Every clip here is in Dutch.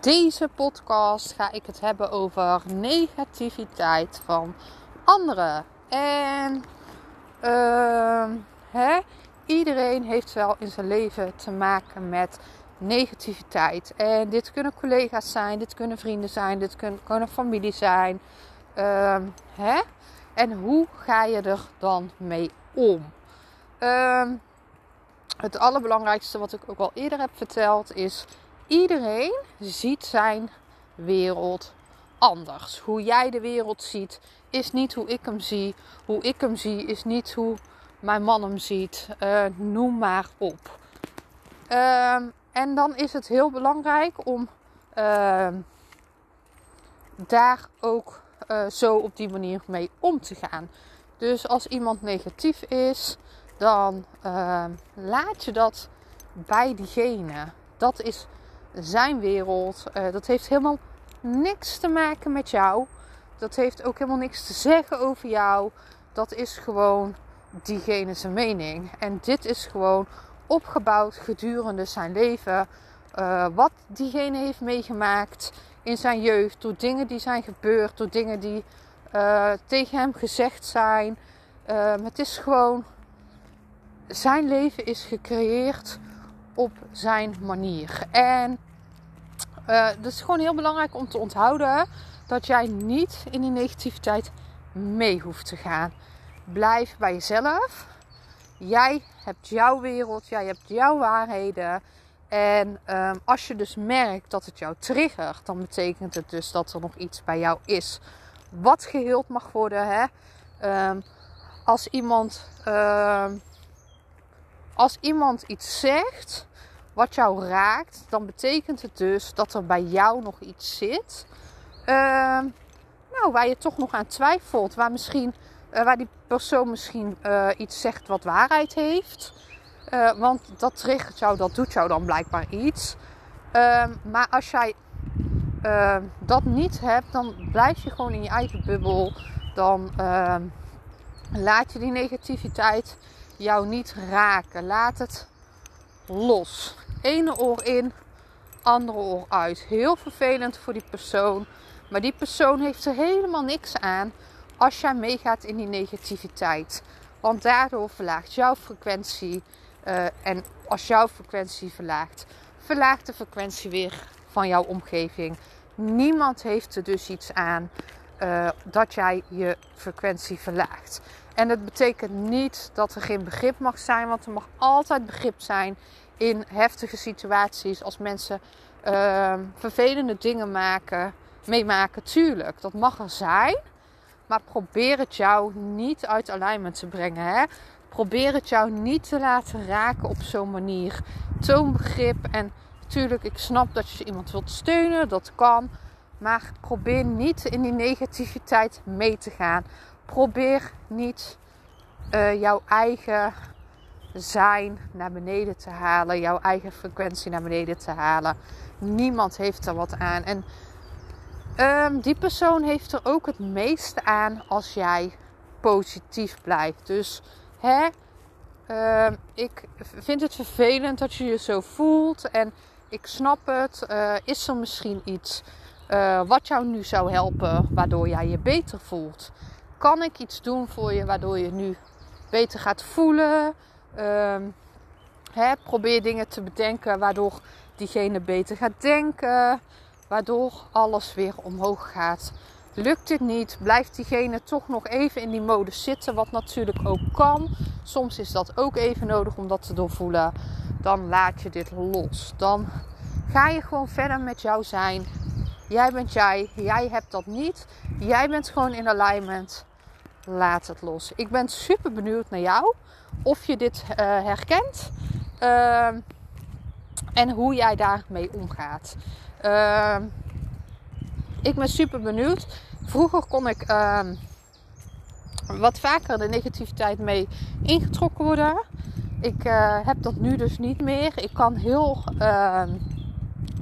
Deze podcast ga ik het hebben over negativiteit van anderen. En uh, hè, iedereen heeft wel in zijn leven te maken met negativiteit. En dit kunnen collega's zijn, dit kunnen vrienden zijn, dit kunnen, kunnen familie zijn. Uh, hè? En hoe ga je er dan mee om? Uh, het allerbelangrijkste wat ik ook al eerder heb verteld is iedereen ziet zijn wereld anders. Hoe jij de wereld ziet, is niet hoe ik hem zie. Hoe ik hem zie, is niet hoe mijn man hem ziet. Uh, noem maar op. Uh, en dan is het heel belangrijk om uh, daar ook uh, zo op die manier mee om te gaan. Dus als iemand negatief is, dan laat je dat bij diegene. Dat is zijn wereld. Uh, dat heeft helemaal niks te maken met jou. Dat heeft ook helemaal niks te zeggen over jou. Dat is gewoon diegene zijn mening. En dit is gewoon opgebouwd gedurende zijn leven. Uh, wat diegene heeft meegemaakt in zijn jeugd. Door dingen die zijn gebeurd. Door dingen die uh, tegen hem gezegd zijn. het is gewoon. Zijn leven is gecreëerd op zijn manier. En uh, het is gewoon heel belangrijk om te onthouden dat jij niet in die negativiteit mee hoeft te gaan. Blijf bij jezelf. Jij hebt jouw wereld, jij hebt jouw waarheden. En um, als je dus merkt dat het jou triggert, dan betekent het dus dat er nog iets bij jou is wat geheeld mag worden. Hè? Um, als iemand. Um, als iemand iets zegt wat jou raakt, dan betekent het dus dat er bij jou nog iets zit. Uh, nou, waar je toch nog aan twijfelt. Waar, misschien, uh, waar die persoon misschien uh, iets zegt wat waarheid heeft. Uh, want dat triggert jou, dat doet jou dan blijkbaar iets. Ehm, maar als jij ehm, dat niet hebt, dan blijf je gewoon in je eigen bubbel. Dan laat je die negativiteit jou niet raken. Laat het los. Ene oor in, andere oor uit. Heel vervelend voor die persoon. Maar die persoon heeft er helemaal niks aan als jij meegaat in die negativiteit. Want daardoor verlaagt jouw frequentie. Uh, en als jouw frequentie verlaagt, verlaagt de frequentie weer van jouw omgeving. Niemand heeft er dus iets aan uh, dat jij je frequentie verlaagt. En het betekent niet dat er geen begrip mag zijn, want er mag altijd begrip zijn in heftige situaties. Als mensen uh, vervelende dingen maken, meemaken, tuurlijk, dat mag er zijn. Maar probeer het jou niet uit alignment te brengen. Hè? Probeer het jou niet te laten raken op zo'n manier. Toon begrip. En natuurlijk, ik snap dat je iemand wilt steunen, dat kan. Maar probeer niet in die negativiteit mee te gaan. Probeer niet uh, jouw eigen zijn naar beneden te halen, jouw eigen frequentie naar beneden te halen. Niemand heeft er wat aan. En um, die persoon heeft er ook het meeste aan als jij positief blijft. Dus hè, uh, ik vind het vervelend dat je je zo voelt. En ik snap het. Uh, is er misschien iets uh, wat jou nu zou helpen, waardoor jij je beter voelt? Kan ik iets doen voor je waardoor je nu beter gaat voelen? Hè, probeer dingen te bedenken waardoor diegene beter gaat denken. Waardoor alles weer omhoog gaat. Lukt dit niet, blijft diegene toch nog even in die mode zitten. Wat natuurlijk ook kan. Soms is dat ook even nodig om dat te doorvoelen. Dan laat je dit los. Dan ga je gewoon verder met jou zijn. Jij bent jij. Jij hebt dat niet. Jij bent gewoon in alignment. Laat het los. Ik ben super benieuwd naar jou of je dit uh, herkent. Uh, En hoe jij daarmee omgaat. Ehm, ik ben super benieuwd. Vroeger kon ik ehm, wat vaker de negativiteit mee ingetrokken worden. Ik uh, heb dat nu dus niet meer. Ik kan heel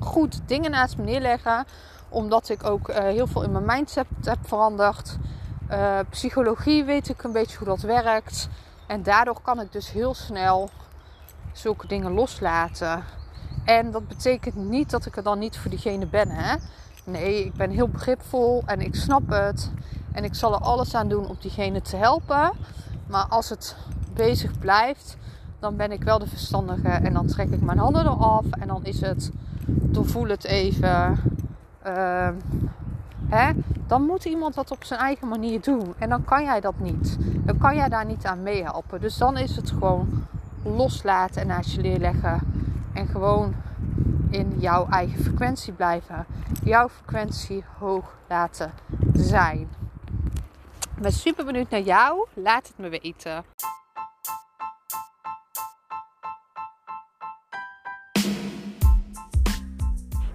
goed dingen naast me neerleggen. Omdat ik ook uh, heel veel in mijn mindset heb veranderd. Uh, psychologie weet ik een beetje hoe dat werkt. En daardoor kan ik dus heel snel zulke dingen loslaten. En dat betekent niet dat ik er dan niet voor diegene ben. Hè? Nee, ik ben heel begripvol en ik snap het. En ik zal er alles aan doen om diegene te helpen. Maar als het bezig blijft, dan ben ik wel de verstandige. En dan trek ik mijn handen eraf. En dan is het, doorvoel het even. Uh, hè? Dan moet iemand dat op zijn eigen manier doen. En dan kan jij dat niet. Dan kan jij daar niet aan meehelpen. Dus dan is het gewoon loslaten en naast je neerleggen. En gewoon in jouw eigen frequentie blijven. Jouw frequentie hoog laten zijn. Ik ben super benieuwd naar jou. Laat het me weten.